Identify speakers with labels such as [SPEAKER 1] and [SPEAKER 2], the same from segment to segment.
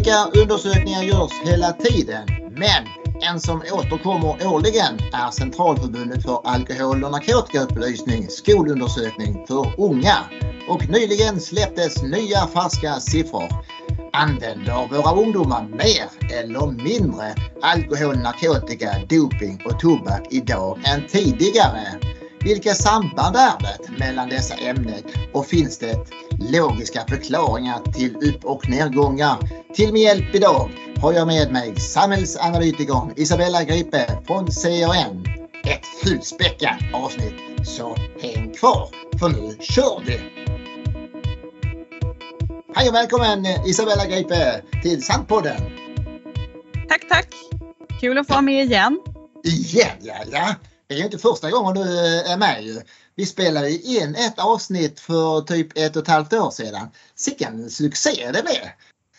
[SPEAKER 1] Olika undersökningar görs hela tiden, men en som återkommer årligen är Centralförbundet för alkohol och narkotikaupplysning skolundersökning för unga. Och nyligen släpptes nya färska siffror. Använder våra ungdomar mer eller mindre alkohol, narkotika, doping och tobak idag än tidigare? Vilka samband är det mellan dessa ämnen och finns det logiska förklaringar till upp och nedgångar? Till min hjälp idag har jag med mig samhällsanalytikern Isabella Gripe från CRN. Ett fullspäckat avsnitt, så häng kvar för nu kör vi! Hej och välkommen Isabella Gripe till Sandpodden!
[SPEAKER 2] Tack, tack! Kul att få vara med igen.
[SPEAKER 1] Igen, ja, ja. Det är ju inte första gången du är med. Vi spelade in ett avsnitt för typ ett och ett halvt år sedan. Sicken succé det blev!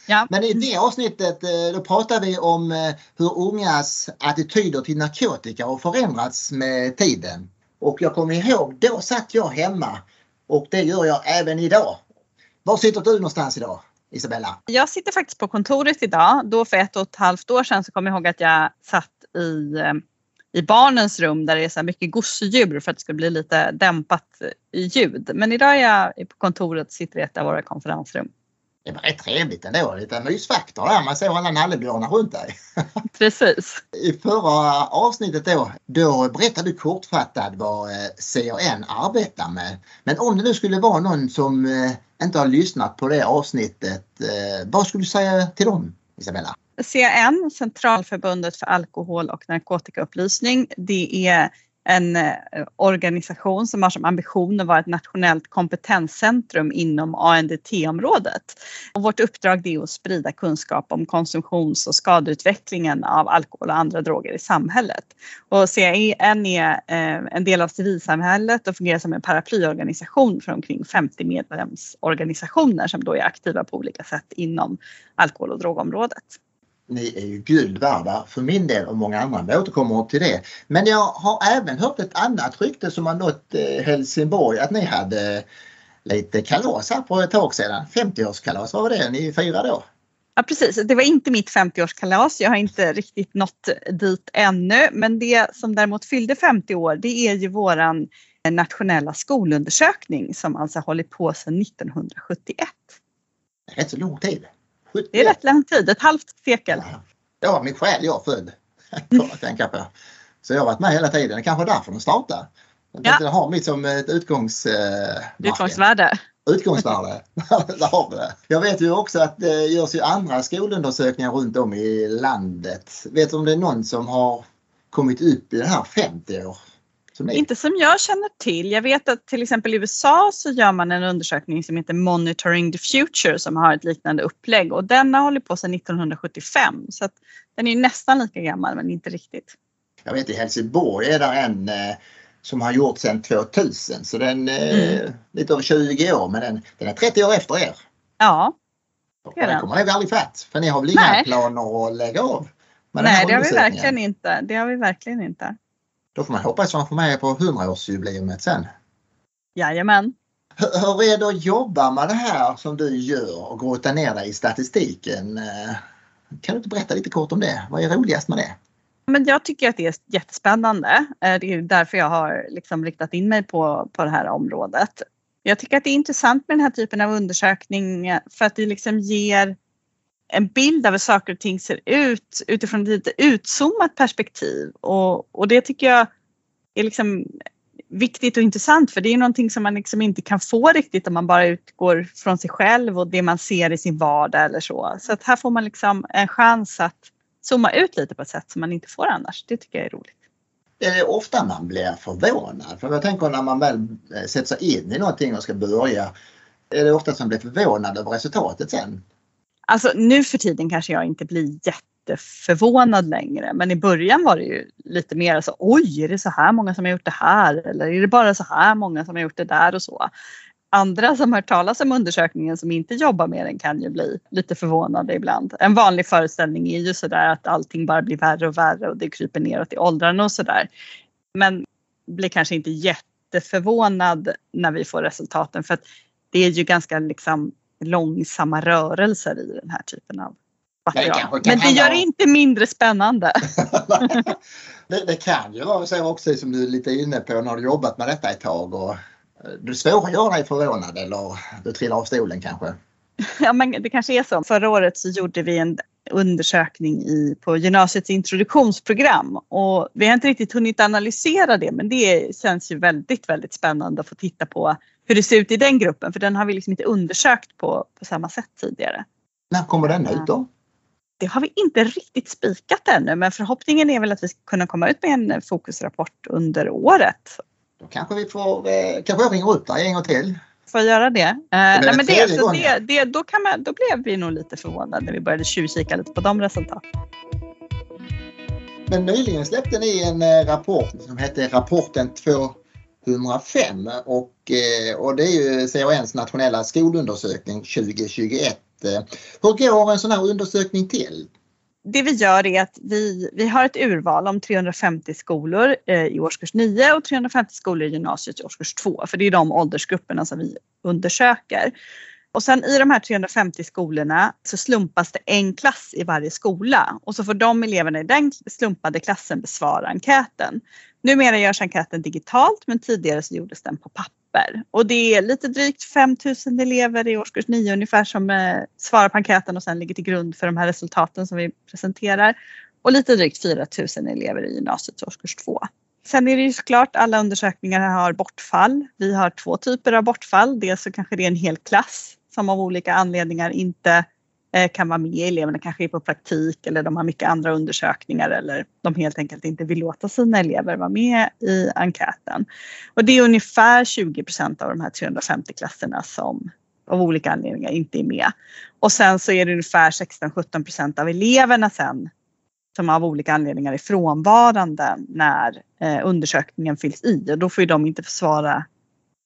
[SPEAKER 2] Ja.
[SPEAKER 1] Men i det avsnittet eh, då pratar vi om eh, hur ungas attityder till narkotika har förändrats med tiden. Och jag kommer ihåg, då satt jag hemma och det gör jag även idag. Var sitter du någonstans idag, Isabella?
[SPEAKER 2] Jag sitter faktiskt på kontoret idag. Då för ett och ett halvt år sedan så kom jag ihåg att jag satt i, eh, i barnens rum där det är så mycket gosedjur för att det ska bli lite dämpat ljud. Men idag är jag på kontoret och sitter i ett av våra konferensrum.
[SPEAKER 1] Det var rätt trevligt ändå, lite mysfaktor där. Man såg alla nallebjörnar runt dig.
[SPEAKER 2] Precis.
[SPEAKER 1] I förra avsnittet då, då berättade du kortfattat vad eh, CRN arbetar med. Men om det nu skulle vara någon som eh, inte har lyssnat på det avsnittet, eh, vad skulle du säga till dem, Isabella?
[SPEAKER 2] CAN, Centralförbundet för alkohol och narkotikaupplysning, det är en eh, organisation som har som ambition att vara ett nationellt kompetenscentrum inom ANDT-området. Och vårt uppdrag är att sprida kunskap om konsumtions och skadeutvecklingen av alkohol och andra droger i samhället. Och CAN är eh, en del av civilsamhället och fungerar som en paraplyorganisation för omkring 50 medlemsorganisationer som då är aktiva på olika sätt inom alkohol och drogområdet
[SPEAKER 1] ni är ju guld värda för min del och många andra. Vi återkommer till det. Men jag har även hört ett annat rykte som har nått eh, Helsingborg att ni hade lite kalas här på ett tag sedan. 50-årskalas, vad var det ni firade då?
[SPEAKER 2] Ja precis, det var inte mitt 50-årskalas. Jag har inte riktigt nått dit ännu. Men det som däremot fyllde 50 år det är ju våran nationella skolundersökning som alltså hållit på sedan 1971.
[SPEAKER 1] Rätt så lång tid.
[SPEAKER 2] Det är rätt lång tid, ett halvt sekel.
[SPEAKER 1] Ja, min själ jag född. Att tänka på. Så jag har varit med hela tiden. Det är kanske därför den startar. Ja. Det har mitt som ett utgångs, eh,
[SPEAKER 2] utgångsvärde.
[SPEAKER 1] Utgångsvärde, där har vi det. Jag vet ju också att det görs ju andra skolundersökningar runt om i landet. Vet du om det är någon som har kommit upp i det här 50 år?
[SPEAKER 2] Inte som jag känner till. Jag vet att till exempel i USA så gör man en undersökning som heter Monitoring the Future som har ett liknande upplägg och den har hållit på sedan 1975 så att den är nästan lika gammal men inte riktigt.
[SPEAKER 1] Jag vet i Helsingborg är det en eh, som har gjort sedan 2000 så den är mm. lite över 20 år men den, den är 30 år efter er.
[SPEAKER 2] Ja.
[SPEAKER 1] Det den kommer nog aldrig fatt för ni har väl inga Nej. planer att lägga av?
[SPEAKER 2] Nej det har vi verkligen inte. Det har vi verkligen inte.
[SPEAKER 1] Då får man hoppas att man får med på 100-årsjubileumet sen.
[SPEAKER 2] Jajamän.
[SPEAKER 1] Hur, hur är det att jobba med det här som du gör och grotta ner dig i statistiken? Eh, kan du inte berätta lite kort om det? Vad är roligast med det?
[SPEAKER 2] Men jag tycker att det är jättespännande. Eh, det är därför jag har liksom riktat in mig på, på det här området. Jag tycker att det är intressant med den här typen av undersökning för att det liksom ger en bild av hur saker och ting ser ut utifrån ett lite utzoomat perspektiv och, och det tycker jag är liksom viktigt och intressant för det är någonting som man liksom inte kan få riktigt om man bara utgår från sig själv och det man ser i sin vardag eller så. Så att här får man liksom en chans att zooma ut lite på ett sätt som man inte får annars. Det tycker jag är roligt.
[SPEAKER 1] Det är ofta man blir förvånad. För jag tänker när man väl eh, sätter sig in i någonting och ska börja är det ofta som man blir förvånad över resultatet sen.
[SPEAKER 2] Alltså nu för tiden kanske jag inte blir jätteförvånad längre men i början var det ju lite mer så oj är det så här många som har gjort det här eller är det bara så här många som har gjort det där och så. Andra som hört talas om undersökningen som inte jobbar med den kan ju bli lite förvånade ibland. En vanlig föreställning är ju sådär att allting bara blir värre och värre och det kryper neråt i åldrarna och sådär. Men blir kanske inte jätteförvånad när vi får resultaten för att det är ju ganska liksom långsamma rörelser i den här typen av material.
[SPEAKER 1] kanske kan
[SPEAKER 2] Men det gör det inte mindre spännande.
[SPEAKER 1] det, det kan ju vara så också som du är lite inne på när du jobbat med detta ett tag. Och, eh, du är svår att göra dig förvånad eller du trillar av stolen kanske.
[SPEAKER 2] Ja, men det kanske är så. Förra året så gjorde vi en undersökning i, på gymnasiets introduktionsprogram och vi har inte riktigt hunnit analysera det men det känns ju väldigt, väldigt spännande att få titta på hur det ser ut i den gruppen för den har vi liksom inte undersökt på, på samma sätt tidigare.
[SPEAKER 1] När kommer den ut då?
[SPEAKER 2] Det har vi inte riktigt spikat ännu men förhoppningen är väl att vi ska kunna komma ut med en fokusrapport under året.
[SPEAKER 1] Då kanske vi får, eh, kanske jag ringer upp dig en gång till.
[SPEAKER 2] Får jag göra det? Eh, nej, men det,
[SPEAKER 1] tredje
[SPEAKER 2] så
[SPEAKER 1] gången.
[SPEAKER 2] det, det, då, kan man, då blev vi nog lite förvånade när vi började tjuvkika lite på de resultaten.
[SPEAKER 1] Men nyligen släppte ni en eh, rapport som hette Rapporten 105 och, eh, och det är ju CANs nationella skolundersökning 2021. Eh, hur går en sån här undersökning till?
[SPEAKER 2] det vi gör är att vi, vi har ett urval om 350 skolor eh, i årskurs 9 och 350 skolor i gymnasiet i årskurs 2. För det är de åldersgrupperna som vi undersöker. Och sen i de här 350 skolorna så slumpas det en klass i varje skola och så får de eleverna i den slumpade klassen besvara enkäten. Numera görs enkäten digitalt men tidigare så gjordes den på papper. Och det är lite drygt 5000 elever i årskurs 9 ungefär som eh, svarar på enkäten och sen ligger till grund för de här resultaten som vi presenterar. Och lite drygt 4000 elever i gymnasiets årskurs 2. Sen är det ju såklart alla undersökningar har bortfall. Vi har två typer av bortfall. Dels så kanske det är en hel klass som av olika anledningar inte Eh, kan vara med. Eleverna kanske är på praktik eller de har mycket andra undersökningar eller de helt enkelt inte vill låta sina elever vara med i enkäten. Och det är ungefär 20 procent av de här 350 klasserna som av olika anledningar inte är med. Och sen så är det ungefär 16-17 procent av eleverna sen som av olika anledningar är frånvarande när eh, undersökningen fylls i och då får ju de inte svara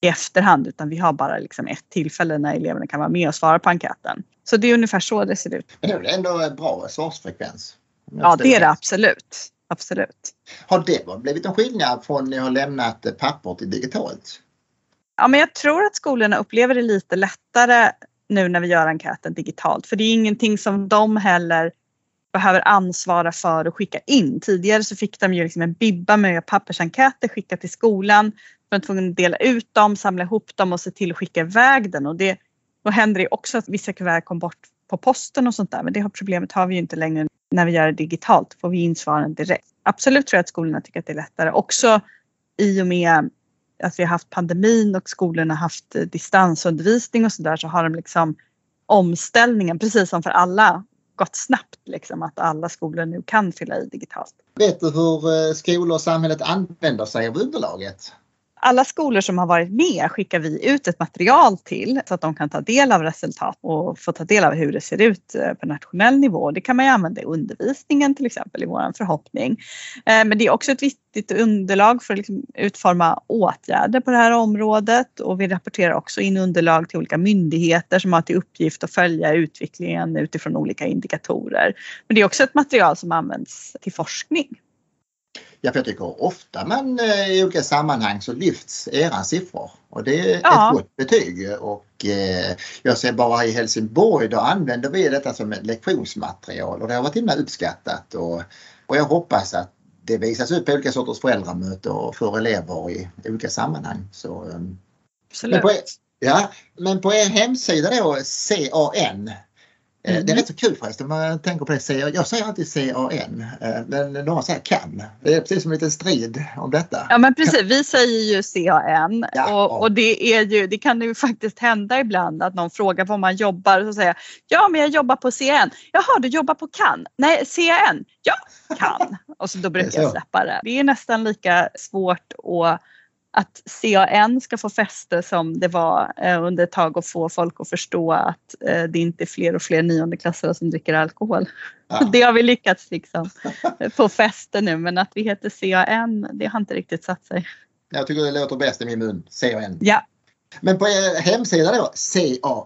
[SPEAKER 2] i efterhand utan vi har bara liksom ett tillfälle när eleverna kan vara med och svara på enkäten. Så det är ungefär så det ser ut.
[SPEAKER 1] Men det är ändå en bra svarsfrekvens?
[SPEAKER 2] Ja det är det absolut. Absolut.
[SPEAKER 1] Har det blivit en skillnad från när ni har lämnat papper till digitalt?
[SPEAKER 2] Ja men jag tror att skolorna upplever det lite lättare nu när vi gör enkäten digitalt för det är ingenting som de heller behöver ansvara för och skicka in. Tidigare så fick de ju liksom en bibba med pappersenkäter skickat till skolan. De var tvungna att dela ut dem, samla ihop dem och se till att skicka iväg den. Och det, då händer det också att vissa kuvert kom bort på posten och sånt där. Men det problemet har vi ju inte längre när vi gör det digitalt. Får vi in svaren direkt. Absolut tror jag att skolorna tycker att det är lättare. Också i och med att vi har haft pandemin och skolorna har haft eh, distansundervisning och sådär så har de liksom omställningen, precis som för alla, gått snabbt liksom att alla skolor nu kan fylla i digitalt.
[SPEAKER 1] Vet du hur eh, skolor och samhället använder sig av underlaget?
[SPEAKER 2] Alla skolor som har varit med skickar vi ut ett material till så att de kan ta del av resultat och få ta del av hur det ser ut eh, på nationell nivå. Det kan man ju använda i undervisningen till exempel i vår förhoppning. Eh, men det är också ett viktigt underlag för att liksom utforma åtgärder på det här området och vi rapporterar också in underlag till olika myndigheter som har till uppgift att följa utvecklingen utifrån olika indikatorer. Men det är också ett material som används till forskning.
[SPEAKER 1] Ja, för jag tycker ofta man eh, i olika sammanhang så lyfts era siffror och det är
[SPEAKER 2] Ja.
[SPEAKER 1] ett gott betyg. Och eh, jag ser bara i Helsingborg då använder vi detta som ett lektionsmaterial och det har varit himla uppskattat och, och jag hoppas att det visas upp på olika sorters föräldramöten och för elever i olika sammanhang. Så, eh, men,
[SPEAKER 2] Absolut.
[SPEAKER 1] på er, ja, men på er hemsida då, CAN,
[SPEAKER 2] Mm.
[SPEAKER 1] det är rätt så kul förresten man tänker på det. Jag säger alltid CAN eh, men några säger CAN. Det är precis som en liten strid om detta.
[SPEAKER 2] Ja men precis, vi säger ju CAN
[SPEAKER 1] Ja.
[SPEAKER 2] och, och det, är ju, det kan ju faktiskt hända ibland att någon frågar var man jobbar och så säger jag, ja men jag jobbar på CAN. Jaha du jobbar på CAN? Nej CAN? Ja, CAN. Och så då brukar jag släppa det. Det är nästan lika svårt att att CAN ska få fäste som det var eh, under ett tag att få folk att förstå att eh, det inte är fler och fler niondeklassare som dricker alkohol.
[SPEAKER 1] Ja.
[SPEAKER 2] Det har vi lyckats liksom få fäste nu men att vi heter CAN det har inte riktigt satt sig.
[SPEAKER 1] Jag tycker det låter bäst i min mun. CAN.
[SPEAKER 2] Ja,
[SPEAKER 1] Men på er hemsida då,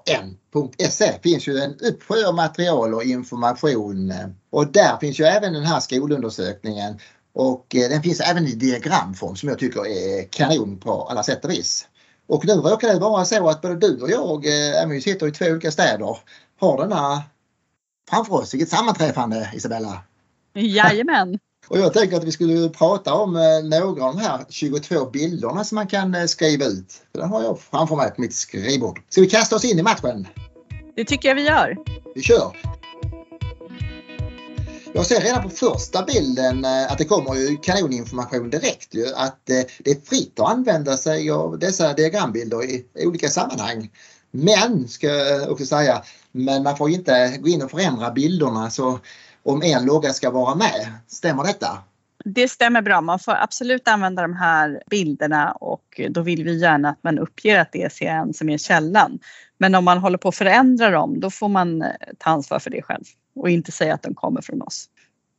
[SPEAKER 1] can.se, finns ju en uppsjö av material och information. Och där finns ju även den här skolundersökningen. Och eh, den finns även i diagramform som jag tycker är kanon på alla sätt och vis. Och nu råkar det vara så att både du och jag, även vi sitter i två olika städer, har denna framför oss. Vilket sammanträffande Isabella!
[SPEAKER 2] Jajamän!
[SPEAKER 1] Och jag tänker att vi skulle prata om några av de här 22 bilderna som man kan skriva ut. För den har jag framför mig på mitt skrivbord. Ska vi kasta oss in i matchen?
[SPEAKER 2] Det tycker jag vi gör.
[SPEAKER 1] Vi kör! Jag ser redan på första bilden eh, att det kommer ju kanoninformation direkt ju att eh, det är fritt att använda sig av dessa diagrambilder i olika sammanhang. Men, ska jag också säga, men man får inte gå in och förändra bilderna så om en logga ska vara med. Stämmer detta?
[SPEAKER 2] Det stämmer bra. Man får absolut använda de här bilderna och då vill vi gärna att man uppger att det är CN som är källan. Men om man håller på att förändra dem då får man eh, ta ansvar för det själv och inte säga att de kommer från oss.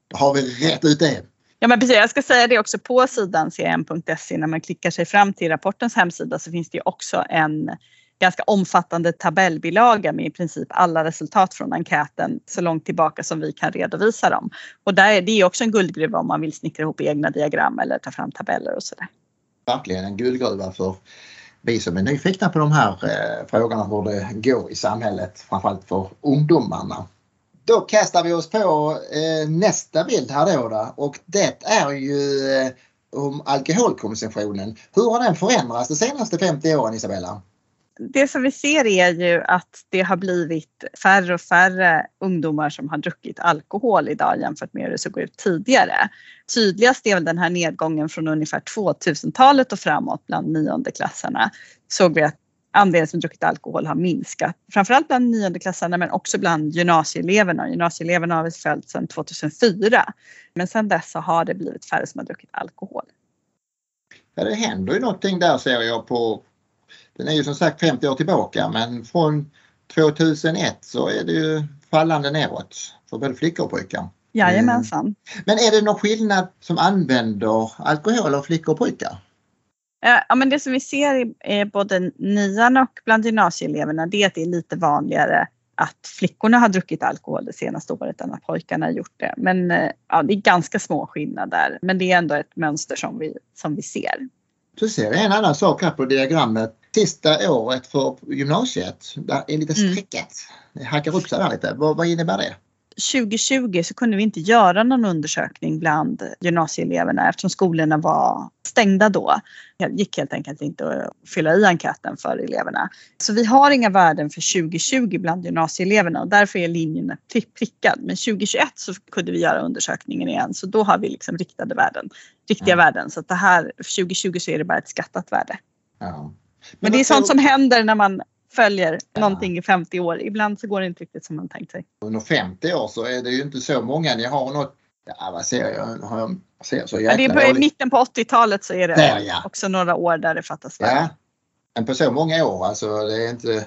[SPEAKER 1] Då har vi rätt ut det.
[SPEAKER 2] Ja men precis, jag ska säga det också på sidan cn.se när man klickar sig fram till rapportens hemsida så finns det också en ganska omfattande tabellbilaga med i princip alla resultat från enkäten så långt tillbaka som vi kan redovisa dem. Och där är det också en guldgruva om man vill snickra ihop egna diagram eller ta fram tabeller och sådär.
[SPEAKER 1] Verkligen en guldgruva för vi som är nyfikna på de här eh, frågorna hur det går i samhället, framförallt för ungdomarna. Då kastar vi oss på eh, nästa bild här då, då och det är ju eh, om alkoholkonsumtionen. Hur har den förändrats de senaste 50 åren Isabella?
[SPEAKER 2] det som vi ser är ju att det har blivit färre och färre ungdomar som har druckit alkohol idag jämfört med hur det såg ut tidigare. Tydligast är väl den här nedgången från ungefär 2000-talet och framåt bland niondeklassarna. Såg vi att andelen som druckit alkohol har minskat. Framförallt bland niondeklassarna men också bland gymnasieeleverna. Gymnasieeleverna har vi följt sedan 2004. Men sedan dess har det blivit färre som har druckit alkohol.
[SPEAKER 1] Ja, det händer ju någonting där ser jag på den är ju som sagt 50 år tillbaka men från 2001 så är det ju fallande neråt för både flickor och pojkar.
[SPEAKER 2] Jajamensan. Mm.
[SPEAKER 1] Men är det någon skillnad som använder alkohol av flickor och pojkar?
[SPEAKER 2] Ja men det som vi ser är både nian och bland gymnasieeleverna det är att det är lite vanligare att flickorna har druckit alkohol det senaste året än att pojkarna har gjort det. Men ja, det är ganska små skillnader men det är ändå ett mönster som vi, som vi ser.
[SPEAKER 1] Du ser en annan sak här på diagrammet sista året för gymnasiet. Det är lite mm. streckat. Det hackar upp sig där lite. Vad, vad innebär det?
[SPEAKER 2] 2020 så kunde vi inte göra någon undersökning bland gymnasieeleverna eftersom skolorna var stängda då. Det gick helt enkelt inte att fylla i enkäten för eleverna. Så vi har inga värden för 2020 bland gymnasieeleverna och därför är linjen prickad. Men 2021 så kunde vi göra undersökningen igen så då har vi liksom riktade värden, riktiga mm. värden. Så att det här 2020 så är det bara ett skattat värde. Ja. Men, Men det är sånt som händer när man följer ja. någonting i 50 år. Ibland så går det inte riktigt som man tänkt sig.
[SPEAKER 1] Under 50 år så är det ju inte så många. Ni har något, ja vad ser jag, har jag ser så
[SPEAKER 2] ja, det är på mitten på 80-talet så är det där, ja. också några år där det fattas
[SPEAKER 1] Ja. Men på så många år alltså det är inte,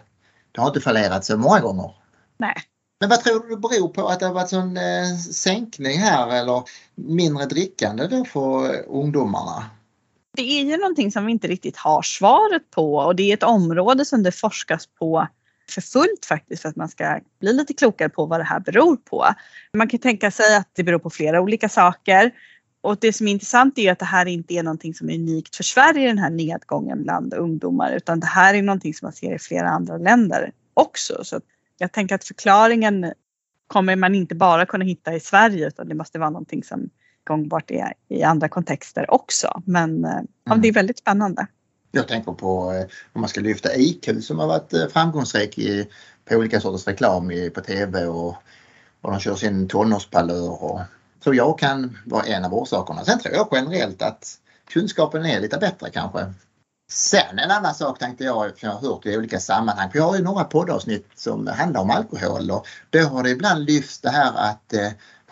[SPEAKER 1] det har inte fallerat så många gånger.
[SPEAKER 2] Nej.
[SPEAKER 1] Men vad tror du det beror på att det har varit sån eh, sänkning här eller mindre drickande då för ungdomarna?
[SPEAKER 2] Det är ju någonting som vi inte riktigt har svaret på och det är ett område som det forskas på för fullt faktiskt för att man ska bli lite klokare på vad det här beror på. Man kan tänka sig att det beror på flera olika saker. Och det som är intressant är att det här inte är någonting som är unikt för Sverige, den här nedgången bland ungdomar, utan det här är någonting som man ser i flera andra länder också. Så jag tänker att förklaringen kommer man inte bara kunna hitta i Sverige utan det måste vara någonting som gångbart i, i andra kontexter också. Men mm. det är väldigt spännande.
[SPEAKER 1] Jag tänker på eh, om man ska lyfta IQ som har varit eh, framgångsrik i, på olika sorters reklam i, på TV och, och de kör sin tonårspalör. Och, så jag kan vara en av orsakerna. Sen tror jag generellt att kunskapen är lite bättre kanske. Sen en annan sak tänkte jag, som jag har hört i olika sammanhang. Vi har ju några poddavsnitt som handlar om alkohol och då har det ibland lyfts det här att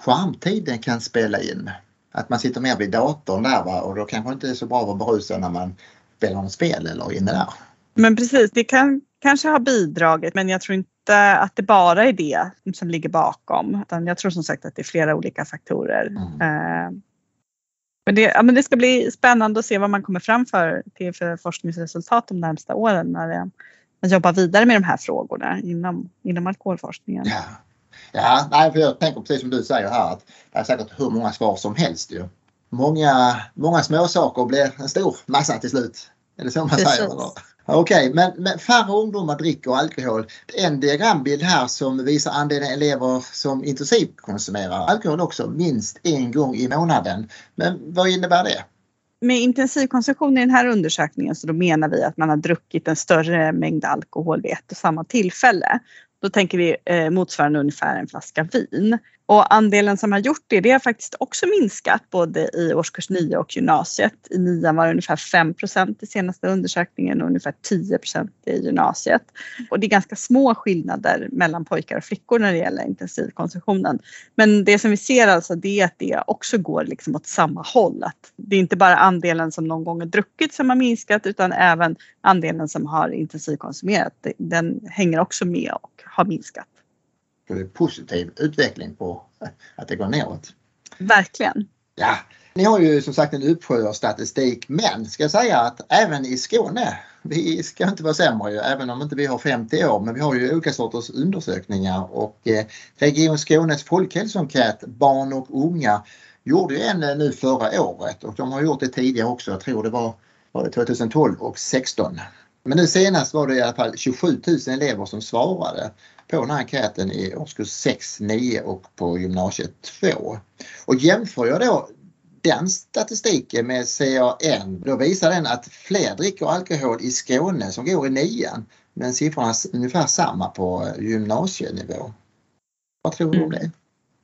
[SPEAKER 1] skärmtiden kan spela in. Att man sitter mer vid datorn där va? och då kanske det inte är så bra att vara berusad när man spelar något spel eller inne där.
[SPEAKER 2] Men precis, det kan kanske ha bidragit men jag tror inte att det bara är det som ligger bakom. Utan jag tror som sagt att det är flera olika faktorer. Mm. Eh, men det, ja, men det ska bli spännande att se vad man kommer fram för, till för forskningsresultat de närmsta åren när man jobbar vidare med de här frågorna inom, inom alkoholforskningen.
[SPEAKER 1] Ja. Ja, nej, för jag tänker precis som du säger här att det är säkert hur många svar som helst ju. Många, många små saker blir en stor massa till slut. Är det så man
[SPEAKER 2] precis.
[SPEAKER 1] säger? Eller? Okej, okay, men, men färre ungdomar dricker alkohol. En diagrambild här som visar andelen elever som intensivkonsumerar alkohol också minst en gång i månaden. Men vad innebär det?
[SPEAKER 2] Med intensivkonsumtion i den här undersökningen så då menar vi att man har druckit en större mängd alkohol vid ett och samma tillfälle. Då tänker vi eh, motsvarande ungefär en flaska vin. Och andelen som har gjort det, det har faktiskt också minskat både i årskurs 9 och gymnasiet. I nian var det ungefär 5% i senaste undersökningen och ungefär 10% i gymnasiet. Och det är ganska små skillnader mellan pojkar och flickor när det gäller intensivkonsumtionen. Men det som vi ser alltså det är att det också går liksom åt samma håll. Att det är inte bara andelen som någon gång har druckit som har minskat utan även andelen som har intensivkonsumerat. Den hänger också med och har minskat
[SPEAKER 1] positiv utveckling på att det går neråt.
[SPEAKER 2] Verkligen.
[SPEAKER 1] Ja, ni har ju som sagt en uppsjö av statistik men ska jag säga att även i Skåne, vi ska inte vara sämre ju, även om inte vi har 50 år, men vi har ju olika sorters undersökningar och eh, Region Skånes folkhälsoenkät Barn och unga gjorde ju en eh, nu förra året och de har gjort det tidigare också, jag tror det var, var det 2012 och 16. Men nu senast var det i alla fall 27 000 elever som svarade på den här enkäten i årskurs 6, 9 och på gymnasiet 2. Och jämför jag då den statistiken med CAN, då visar den att fler dricker alkohol i Skåne som går i nian men siffrorna är ungefär samma på gymnasienivå. Vad tror du om det?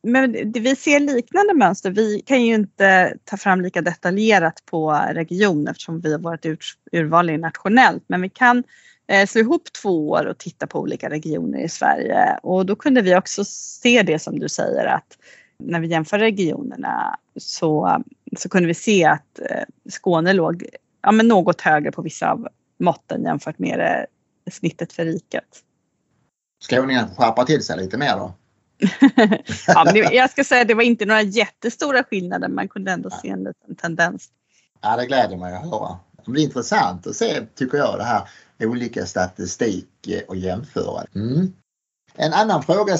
[SPEAKER 2] Men vi ser liknande mönster. Vi kan ju inte ta fram lika detaljerat på region eftersom vi har varit urval nationellt men vi kan slå ihop två år och titta på olika regioner i Sverige och då kunde vi också se det som du säger att när vi jämför regionerna så, så kunde vi se att eh, Skåne låg ja, men något högre på vissa av måtten jämfört med det, snittet för riket.
[SPEAKER 1] Skåningarna skärpa till sig lite mer då?
[SPEAKER 2] ja, men jag ska säga att det var inte några jättestora skillnader, man kunde ändå se en liten tendens.
[SPEAKER 1] Ja, det gläder mig att höra. Det blir intressant att se, tycker jag, det här olika statistik och jämföra. Mm. En annan fråga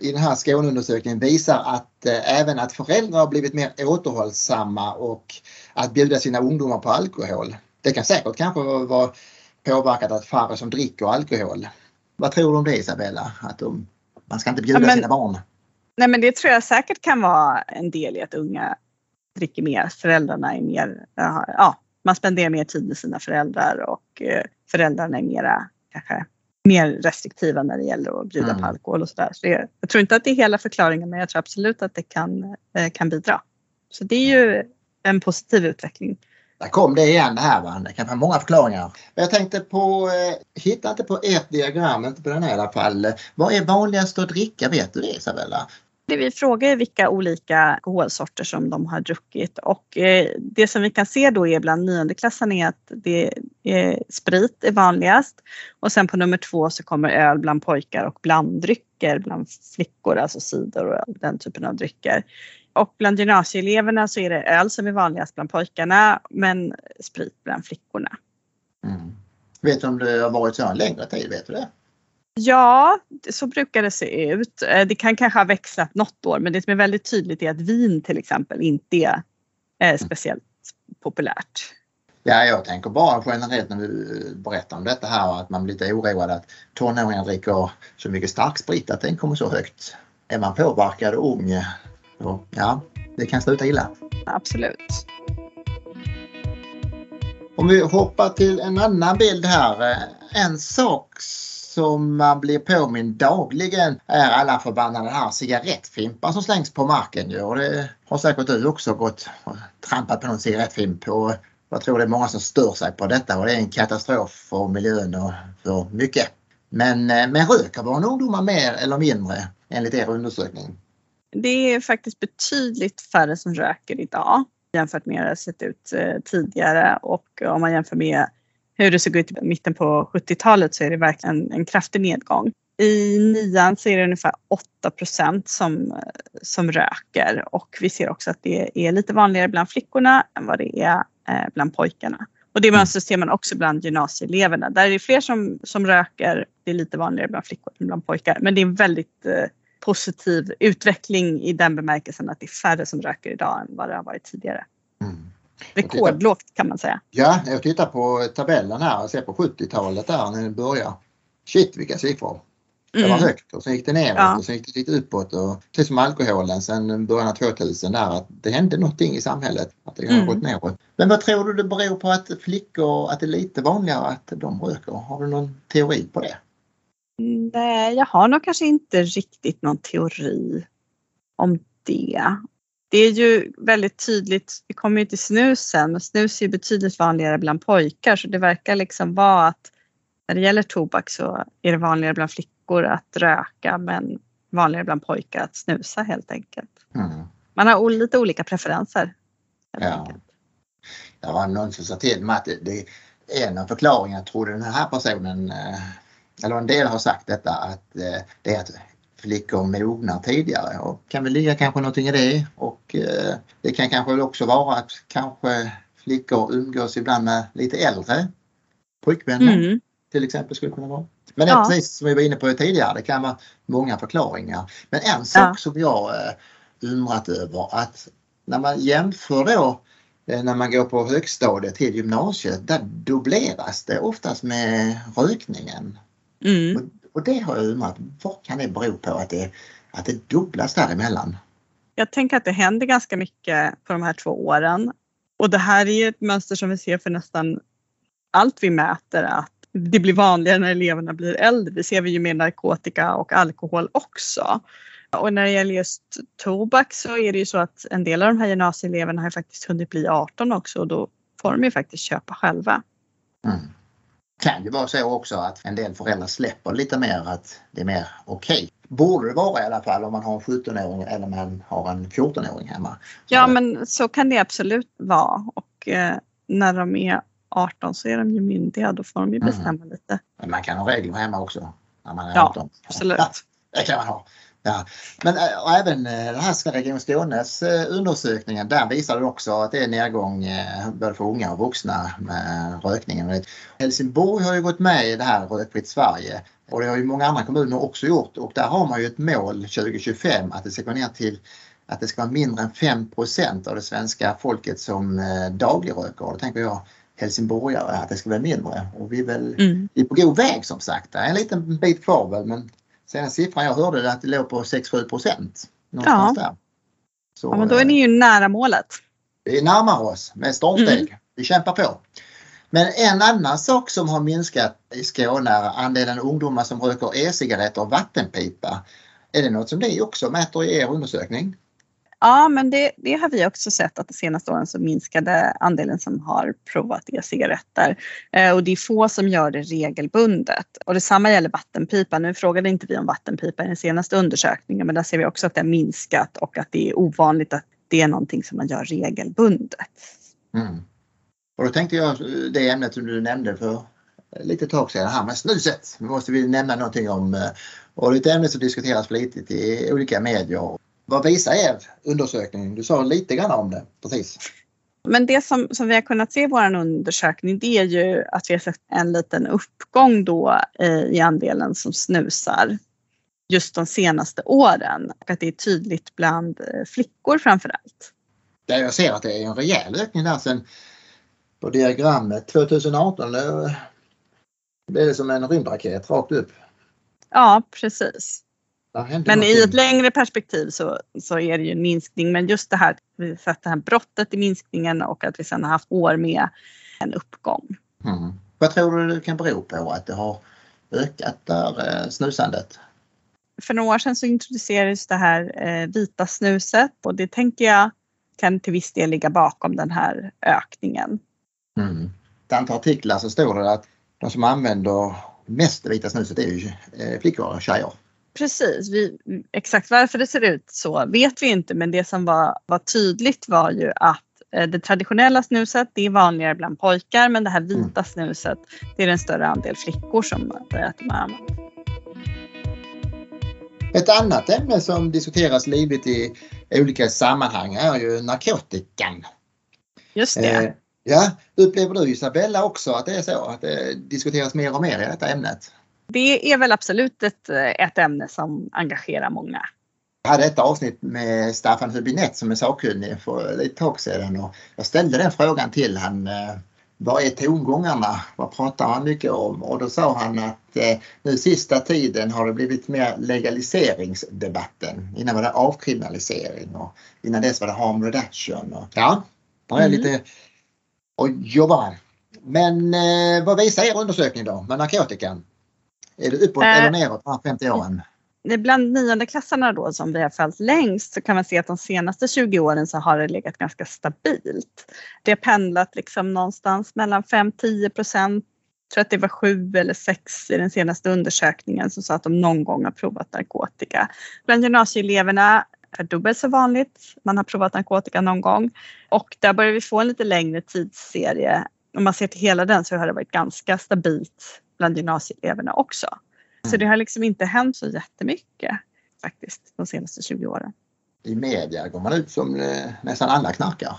[SPEAKER 1] i den här Skåneundersökningen visar att eh, även att föräldrar har blivit mer återhållsamma och att bjuda sina ungdomar på alkohol. Det kan säkert kanske vara påverkat att färre som dricker alkohol. Vad tror du om det Isabella? Att de, man ska inte bjuda ja, men, sina barn?
[SPEAKER 2] Nej men det tror jag säkert kan vara en del i att unga dricker mer. Föräldrarna är mer, ja, man spenderar mer tid med sina föräldrar och eh, föräldrarna är mera kanske mer restriktiva när det gäller att bjuda mm. på alkohol och sådär. Så jag tror inte att det är hela förklaringen men jag tror absolut att det kan, eh, kan bidra. Så det är ju en positiv utveckling.
[SPEAKER 1] Där kom det igen det här. Va? Det kan vara många förklaringar. Jag tänkte på, eh, hitta inte på ett diagram, inte på den här i alla fall. Vad är vanligast att dricka? Vet du det Isabella?
[SPEAKER 2] Det vi frågar är vilka olika alkoholsorter som de har druckit och eh, det som vi kan se då är bland niondeklassarna är att det är sprit är vanligast och sen på nummer två så kommer öl bland pojkar och blanddrycker bland flickor, alltså cider och den typen av drycker. Och bland gymnasieeleverna så är det öl som är vanligast bland pojkarna men sprit bland flickorna.
[SPEAKER 1] Mm. Vet du om det har varit så en längre tid? Vet du det?
[SPEAKER 2] Ja, så brukar det se ut. Eh, det kan kanske ha växlat något år men det som är väldigt tydligt är att vin till exempel inte är mm. speciellt populärt.
[SPEAKER 1] Ja, jag tänker bara generellt när du berättar om detta här att man blir lite oroad att tonåringar dricker så mycket starksprit att den kommer så högt. Är man påverkad och ung, så ja, det kan sluta illa.
[SPEAKER 2] Absolut.
[SPEAKER 1] Om vi hoppar till en annan bild här. En sak som man blir påmind dagligen är alla förbannade här cigarettfimpar som slängs på marken. Ja, det har säkert du också gått och trampat på någon cigarettfimp och jag tror det är många som stör sig på detta och det är en katastrof för miljön och för mycket. Men, eh, men röker våra ungdomar mer eller mindre enligt er undersökning?
[SPEAKER 2] Det är faktiskt betydligt färre som röker idag jämfört med hur det har sett ut eh, tidigare och om man jämför med hur det såg ut i mitten på 70-talet så är det verkligen en kraftig nedgång. I nian så är det ungefär 8 som, eh, som röker och vi ser också att det är lite vanligare bland flickorna än vad det är eh, bland pojkarna. Och det mönstret ser man också bland gymnasieeleverna. Där är det fler som, som röker. Det är lite vanligare bland flickor än bland pojkar. Men det är en väldigt eh, positiv utveckling i den bemärkelsen att det är färre som röker idag än vad det har varit tidigare. Rekordlågt kan man säga.
[SPEAKER 1] Ja, jag tittar på tabellen här och ser på 70-talet där när det börjar. Shit vilka siffror! Det var
[SPEAKER 2] Mm.
[SPEAKER 1] högt och sen gick det neråt
[SPEAKER 2] Ja.
[SPEAKER 1] och sen gick det lite uppåt. Och, precis som alkoholen sen början av 2000 där att det hände någonting i samhället. Att det har
[SPEAKER 2] Mm.
[SPEAKER 1] gått neråt. Men vad tror du det beror på att flickor, att det är lite vanligare att de röker? Har du någon teori på det?
[SPEAKER 2] Nej, jag har nog kanske inte riktigt någon teori om det. Det är ju väldigt tydligt, vi kommer ju till snus sen, men snus är betydligt vanligare bland pojkar så det verkar liksom vara att när det gäller tobak så är det vanligare bland flickor att röka men vanligare bland pojkar att snusa helt enkelt.
[SPEAKER 1] Mm.
[SPEAKER 2] Man har lite olika preferenser.
[SPEAKER 1] Ja.
[SPEAKER 2] enkelt.
[SPEAKER 1] Det var någon som sa till mig att det, det är en av förklaringarna, tror den här personen, eh, eller en del har sagt detta, att eh, det är att flickor mognar tidigare och kan väl ligga kanske någonting i det och eh, det kan kanske också vara att kanske flickor umgås ibland med lite äldre pojkvänner
[SPEAKER 2] Mm.
[SPEAKER 1] till exempel skulle kunna vara. Men
[SPEAKER 2] Ja.
[SPEAKER 1] precis som vi var inne på tidigare, det kan vara många förklaringar. Men en sak
[SPEAKER 2] Ja.
[SPEAKER 1] som jag eh, undrat över att när man jämför då eh, när man går på högstadiet till gymnasiet, där dubbleras det oftast med rökningen.
[SPEAKER 2] Mm.
[SPEAKER 1] Och, det har jag undrat, vad kan det bero på att det, att det dubblas däremellan?
[SPEAKER 2] Jag tänker att det händer ganska mycket på de här två åren. Och det här är ju ett mönster som vi ser för nästan allt vi mäter att det blir vanligare när eleverna blir äldre. Det ser vi ju med narkotika och alkohol också. Och när det gäller just tobak så är det ju så att en del av de här gymnasieeleverna har ju faktiskt hunnit bli 18 också och då får de ju faktiskt köpa själva.
[SPEAKER 1] Mm. Kan ju vara så också att en del föräldrar släpper lite mer att det är mer okej. Borde det vara i alla fall om man har en 17-åring eller man har en 14-åring hemma.
[SPEAKER 2] Ja men så kan det absolut vara och eh, när de är 18 så är de ju myndiga då får de ju
[SPEAKER 1] Mm.
[SPEAKER 2] bestämma lite.
[SPEAKER 1] Men man kan ha regler hemma också. När man är
[SPEAKER 2] Ja,
[SPEAKER 1] 18.
[SPEAKER 2] absolut.
[SPEAKER 1] Ja, det kan man ha. Ja. Men och även äh, den här Region Skånes äh, undersökningen där visade också att det är nedgång både för unga och vuxna med rökningen. Helsingborg har ju gått med i det här Rökfritt Sverige och det har ju många andra kommuner också gjort och där har man ju ett mål 2025 att det ska gå ner till att det ska vara mindre än 5% av det svenska folket som dagligröker. Då tänker jag helsingborgare att det ska vara mindre och vi är väl
[SPEAKER 2] Mm.
[SPEAKER 1] vi är på god väg som sagt. Det är en liten bit kvar väl men senaste siffran jag hörde är att det låg på 6-7 procent. Där. Så,
[SPEAKER 2] Ja, men då är ni ju nära målet.
[SPEAKER 1] Vi närmar oss med stormsteg.
[SPEAKER 2] Mm.
[SPEAKER 1] Vi kämpar på. Men en annan sak som har minskat i Skåne är andelen ungdomar som röker e-cigaretter och vattenpipa. Är det något som ni också mäter i er undersökning?
[SPEAKER 2] Ja, men det, det har vi också sett att de senaste åren så minskade andelen som har provat e-cigaretter. Eh, och det är få som gör det regelbundet. Och detsamma gäller vattenpipa. Nu frågade inte vi om vattenpipa i den senaste undersökningen men där ser vi också att det har minskat och att det är ovanligt att det är någonting som man gör regelbundet.
[SPEAKER 1] Mm. Och då tänkte jag det ämnet som du nämnde för lite tag sedan här med snuset. Nu måste vi nämna någonting om eh, och det är ett ämne som diskuteras flitigt i olika medier. Vad visar er undersökning? Du sa lite grann om det precis.
[SPEAKER 2] Men det som, som vi har kunnat se i vår undersökning det är ju att vi har sett en liten uppgång då eh, i andelen som snusar just de senaste åren och att det är tydligt bland eh, flickor framför allt.
[SPEAKER 1] Där jag ser att det är en rejäl ökning där sen på diagrammet 2018. Det blev det som en rymdraket rakt upp.
[SPEAKER 2] Ja, precis. Men i ett längre perspektiv så, så är det ju en minskning. Men just det här, vi sett det här brottet i minskningen och att vi sedan har haft år med en uppgång.
[SPEAKER 1] Mm. Vad tror du det kan bero på att det har ökat där eh, snusandet?
[SPEAKER 2] För några år sedan så introducerades det här eh, vita snuset och det tänker jag kan till viss del ligga bakom den här ökningen.
[SPEAKER 1] Mm. Ett antal artiklar så står det att de som använder mest det vita snuset är ju eh, flickor och tjejer.
[SPEAKER 2] Precis, vi, exakt varför det ser ut så vet vi inte men det som var, var tydligt var ju att eh, det traditionella snuset det är vanligare bland pojkar men det här vita snuset det är en större andel flickor som de har använt.
[SPEAKER 1] Ett annat ämne som diskuteras livligt i olika sammanhang är ju narkotikan.
[SPEAKER 2] Just det.
[SPEAKER 1] Eh, ja, upplever du Isabella också att det är så att det diskuteras mer och mer i detta ämnet?
[SPEAKER 2] Det är väl absolut ett, ett ämne som engagerar många.
[SPEAKER 1] Jag hade ett avsnitt med Staffan Hubinett som är sakkunnig för ett tag sedan och jag ställde den frågan till han eh, vad är tongångarna? Vad pratar han mycket om? Och då sa han att eh, nu sista tiden har det blivit mer legaliseringsdebatten. Innan var det avkriminalisering och innan dess var det harm reduction. Och, ja, det är mm. lite att jobba Men eh, vad visar er undersökning då med narkotikan? Är det uppåt äh, eller neråt de här 50 åren?
[SPEAKER 2] bland niondeklassarna då som vi har följt längst så kan man se att de senaste 20 åren så har det legat ganska stabilt. Det har pendlat liksom någonstans mellan 5-10 procent. Jag tror att det var 7 eller 6 i den senaste undersökningen som sa att de någon gång har provat narkotika. Bland gymnasieeleverna är dubbelt så vanligt. Man har provat narkotika någon gång och där börjar vi få en lite längre tidsserie. Om man ser till hela den så har det varit ganska stabilt bland gymnasieeleverna också. Så det har liksom inte hänt så jättemycket faktiskt de senaste 20 åren.
[SPEAKER 1] I media går man ut som eh, nästan alla knarkar.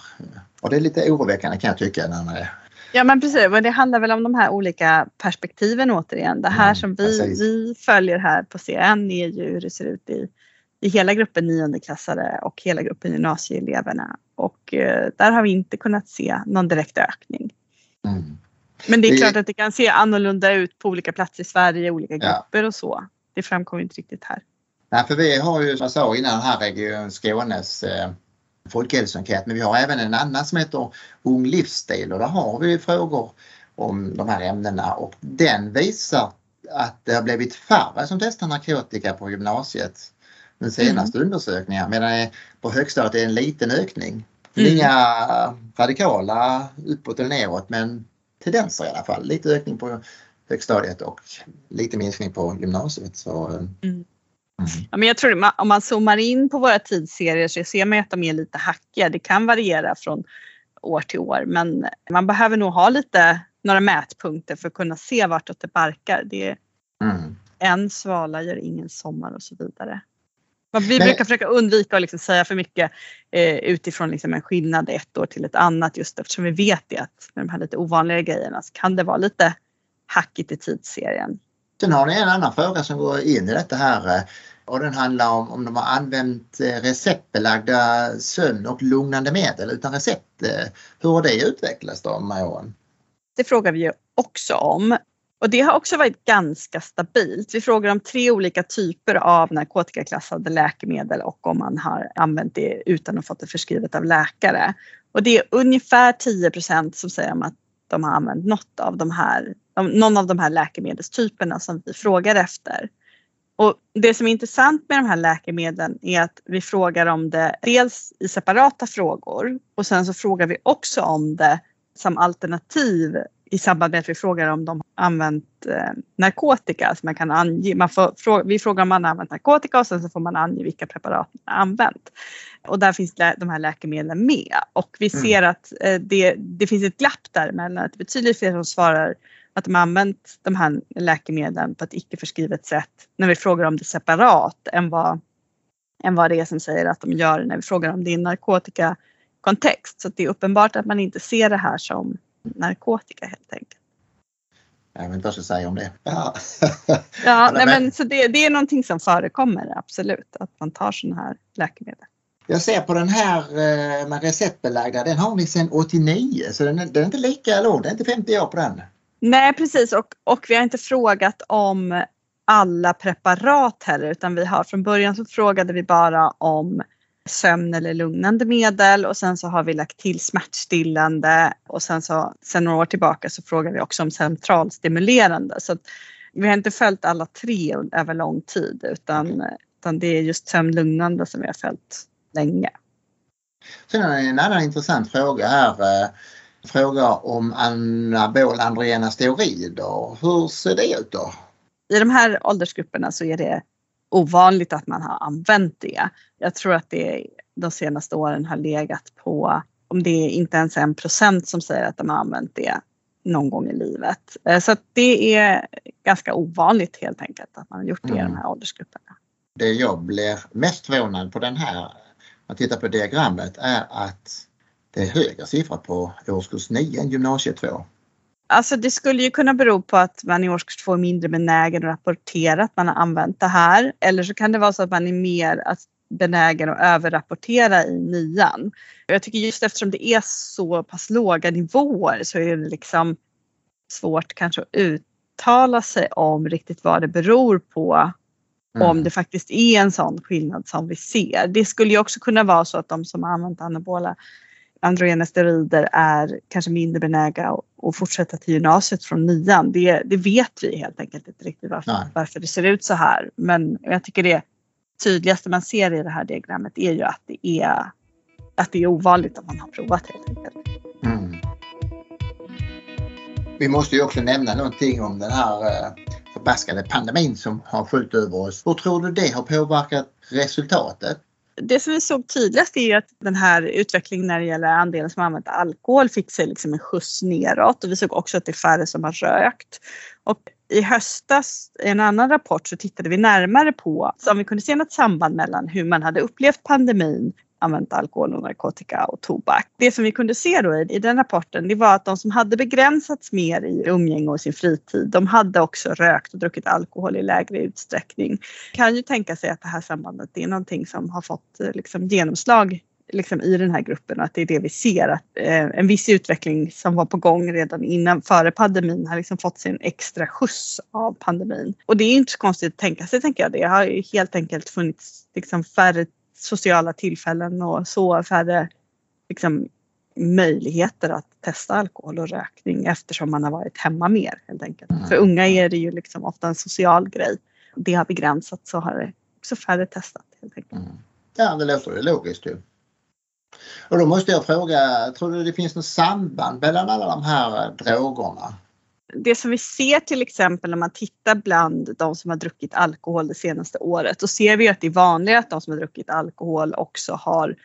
[SPEAKER 1] Och det är lite oroväckande kan jag tycka. När man är...
[SPEAKER 2] Ja men precis, och det handlar väl om de här olika perspektiven återigen. Det här mm, som vi, vi följer här på CN är ju hur det ser ut i, i hela gruppen niondeklassare och hela gruppen gymnasieeleverna. Och eh, där har vi inte kunnat se någon direkt ökning. Mm. Men det är klart att det kan se annorlunda ut på olika platser i Sverige, olika grupper ja. och så. Det framkommer inte riktigt här.
[SPEAKER 1] Nej, för vi har ju som jag sa innan den här Region Skånes eh, folkhälsoenkät men vi har även en annan som heter Ung livsstil och där har vi frågor om de här ämnena och den visar att det har blivit färre som testar narkotika på gymnasiet den senaste mm. undersökningen medan på högstadiet är det en liten ökning. Mm. Inga radikala uppåt eller neråt men tendenser i alla fall. Lite ökning på högstadiet och lite minskning på gymnasiet. Så, eh, mm.
[SPEAKER 2] Mm. Ja, men jag tror om man zoomar in på våra tidsserier så ser man att de är lite hackiga. Det kan variera från år till år men man behöver nog ha lite några mätpunkter för att kunna se vartåt det barkar. Det är mm. En svala gör ingen sommar och så vidare. Vi Men, brukar försöka undvika att liksom säga för mycket eh, utifrån liksom en skillnad ett år till ett annat just eftersom vi vet det att med de här lite ovanliga grejerna så kan det vara lite hackigt i tidsserien.
[SPEAKER 1] Sen har ni en annan fråga som går in i detta här eh, och den handlar om om de har använt eh, receptbelagda sömn och lugnande medel utan recept. Eh, hur har det utvecklats då med åren?
[SPEAKER 2] Det frågar vi ju också om och det har också varit ganska stabilt. Vi frågar om tre olika typer av narkotikaklassade läkemedel och om man har använt det utan att fått det förskrivet av läkare. Och det är ungefär 10% som säger att de har använt något av de här, någon av de här läkemedelstyperna som vi frågar efter. Och det som är intressant med de här läkemedlen är att vi frågar om det dels i separata frågor och sen så frågar vi också om det som alternativ i samband med att vi frågar om de använt eh, narkotika. Alltså man kan ange, man får, fråga, vi frågar om man har använt narkotika och sen så får man ange vilka preparat man har använt. Och där finns de här läkemedlen med och vi mm. ser att eh, det, det finns ett glapp där mellan att betydligt fler som svarar att de har använt de här läkemedlen på ett icke förskrivet sätt när vi frågar om det separat än vad, än vad det är som säger att de gör när vi frågar om det är narkotikakontext. Så det är uppenbart att man inte ser det här som narkotika helt enkelt.
[SPEAKER 1] Jag vet inte vad jag ska säga om det. Ja,
[SPEAKER 2] ja nej, men, så det, det är någonting som förekommer absolut, att man tar sådana här läkemedel.
[SPEAKER 1] Jag ser på den här eh, med receptbelagda, den har ni sedan 89 så den är, den är inte lika lång, det är inte 50 år på den.
[SPEAKER 2] Nej precis och, och vi har inte frågat om alla preparat heller utan vi har från början så frågade vi bara om sömn eller lugnande medel och sen så har vi lagt till smärtstillande och sen så sen några år tillbaka så frågar vi också om centralstimulerande. Så vi har inte följt alla tre över lång tid utan, utan det är just sömnlugnande som vi har följt länge.
[SPEAKER 1] Sen är en annan intressant fråga här. Eh, fråga om anabol androgena steroider. Hur ser det ut då?
[SPEAKER 2] I de här åldersgrupperna så är det ovanligt att man har använt det. Jag tror att det de senaste åren har legat på, om det är inte ens en procent som säger att de har använt det någon gång i livet. Eh, så det är ganska ovanligt helt enkelt att man har gjort det mm. i de mm. här åldersgrupperna.
[SPEAKER 1] Det jag blir mest förvånad på den här, om man tittar på diagrammet, är att det är högre siffror på årskurs 9 än gymnasiet 2.
[SPEAKER 2] Alltså det skulle ju kunna bero på att man i årskurs två är mindre benägen att rapportera att man har använt det här. Eller så kan det vara så att man är mer, att benägen att överrapportera i nian. Jag tycker just eftersom det är så pass låga nivåer så är det liksom svårt kanske att uttala sig om riktigt vad det beror på. Mm. Om det faktiskt är en sån skillnad som vi ser. Det skulle ju också kunna vara så att de som har använt anabola androgena steroider är kanske mindre benägna att fortsätta till gymnasiet från nian. Det, det vet vi helt enkelt inte riktigt varför, varför det ser ut så här. Men jag tycker det tydligaste man ser i det här diagrammet är ju att det är, att det är ovanligt att man har provat helt enkelt. Mm.
[SPEAKER 1] Vi måste ju också nämna någonting om den här eh, förbaskade pandemin som har skjutit över oss. Hur tror du det har påverkat resultatet?
[SPEAKER 2] Det som vi såg tydligast är att den här utvecklingen när det gäller andelen som använt alkohol fick sig liksom en skjuts neråt och vi såg också att det är färre som har rökt. Och i höstas i en annan rapport så tittade vi närmare på om vi kunde se något samband mellan hur man hade upplevt pandemin använt alkohol och narkotika och tobak. Det som vi kunde se då i, den rapporten det var att de som hade begränsats mer i umgänge och sin fritid de hade också rökt och druckit alkohol i lägre utsträckning. Kan ju tänka sig att det här sambandet är någonting som har fått eh, liksom, genomslag liksom, i den här gruppen och att det är det vi ser att eh, en viss utveckling som var på gång redan innan före pandemin har liksom fått sin extra skjuts av pandemin. Och det är inte så konstigt att tänka sig tänker jag. Det har ju helt enkelt funnits liksom färre sociala tillfällen och så färre liksom, möjligheter att testa alkohol och rökning eftersom man har varit hemma mer helt enkelt. Mm. För unga är det ju liksom ofta en social grej. Det har begränsats så har det också färre testat helt enkelt. Mm.
[SPEAKER 1] Ja, det låter ju logiskt ju. Och då måste jag fråga, tror du det finns något samband mellan alla de här drogerna?
[SPEAKER 2] Det som vi ser till exempel när man tittar bland de som har druckit alkohol det senaste året, då ser vi att det är vanligare att de som har druckit alkohol också har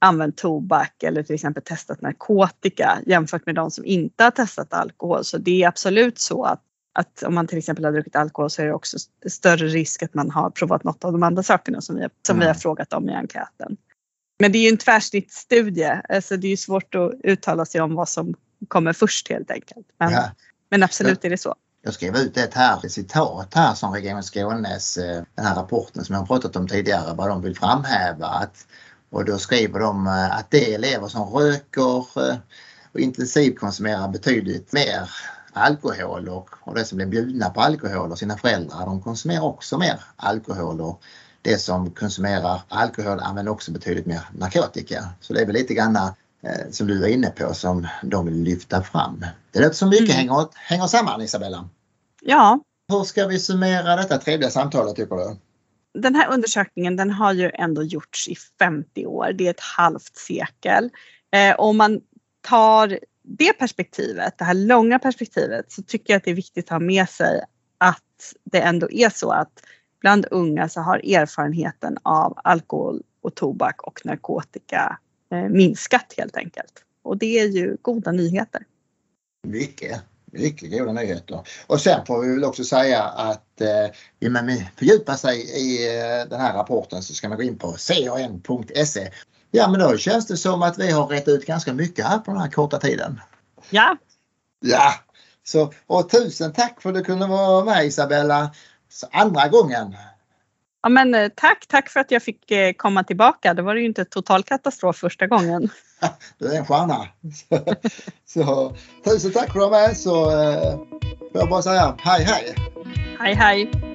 [SPEAKER 2] använt tobak eller till exempel testat narkotika jämfört med de som inte har testat alkohol. Så det är absolut så att, att om man till exempel har druckit alkohol så är det också större risk att man har provat något av de andra sakerna som vi har, som mm. vi har frågat om i enkäten. Men det är ju en tvärsnittsstudie, alltså det är svårt att uttala sig om vad som kommer först helt enkelt. Men, ja. Men absolut är det så.
[SPEAKER 1] Jag skrev ut ett här, ett citat här som Region Skånes, eh, den här rapporten som jag har pratat om tidigare, vad de vill framhäva. Att, och då skriver de eh, att de elever som röker eh, och intensivkonsumerar betydligt mer alkohol och, och det som blir bjudna på alkohol och sina föräldrar, de konsumerar också mer alkohol och det som konsumerar alkohol använder också betydligt mer narkotika. Så det är väl lite grann som du var inne på som de vill lyfta fram. Det låter som mycket mm. hänger, hänger samman Isabella.
[SPEAKER 2] Ja.
[SPEAKER 1] Hur ska vi summera detta trevliga samtalet tycker du?
[SPEAKER 2] Den här undersökningen den har ju ändå gjorts i 50 år, det är ett halvt sekel. Eh, om man tar det perspektivet, det här långa perspektivet, så tycker jag att det är viktigt att ha med sig att det ändå är så att bland unga så har erfarenheten av alkohol och tobak och narkotika Eh, minskat helt enkelt. Och det är ju goda nyheter.
[SPEAKER 1] Mycket, mycket goda nyheter. Och sen får vi väl också säga att eh, vill man fördjupa sig i eh, den här rapporten så ska man gå in på can.se. Ja men då känns det som att vi har rätt ut ganska mycket här på den här korta tiden.
[SPEAKER 2] Ja.
[SPEAKER 1] Ja, så och tusen tack för att du kunde vara med Isabella andra gången.
[SPEAKER 2] Ja, men, eh, tack, tack för att jag fick eh, komma tillbaka. Det var ju inte total katastrof första gången.
[SPEAKER 1] Du är en stjärna. så, tusen tack för att du var med så eh, får jag bara säga hej hej.
[SPEAKER 2] Hej hej.